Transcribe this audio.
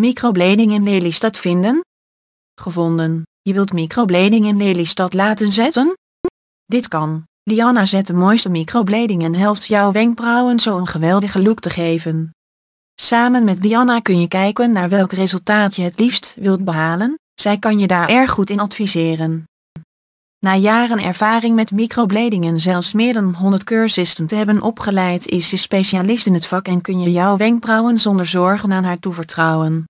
Microblading in Lelystad vinden? Gevonden. Je wilt microblading in Lelystad laten zetten? Dit kan. Diana zet de mooiste microblading en helpt jouw wenkbrauwen zo een geweldige look te geven. Samen met Diana kun je kijken naar welk resultaat je het liefst wilt behalen, zij kan je daar erg goed in adviseren. Na jaren ervaring met microblading en zelfs meer dan 100 cursisten te hebben opgeleid is ze specialist in het vak en kun je jouw wenkbrauwen zonder zorgen aan haar toevertrouwen.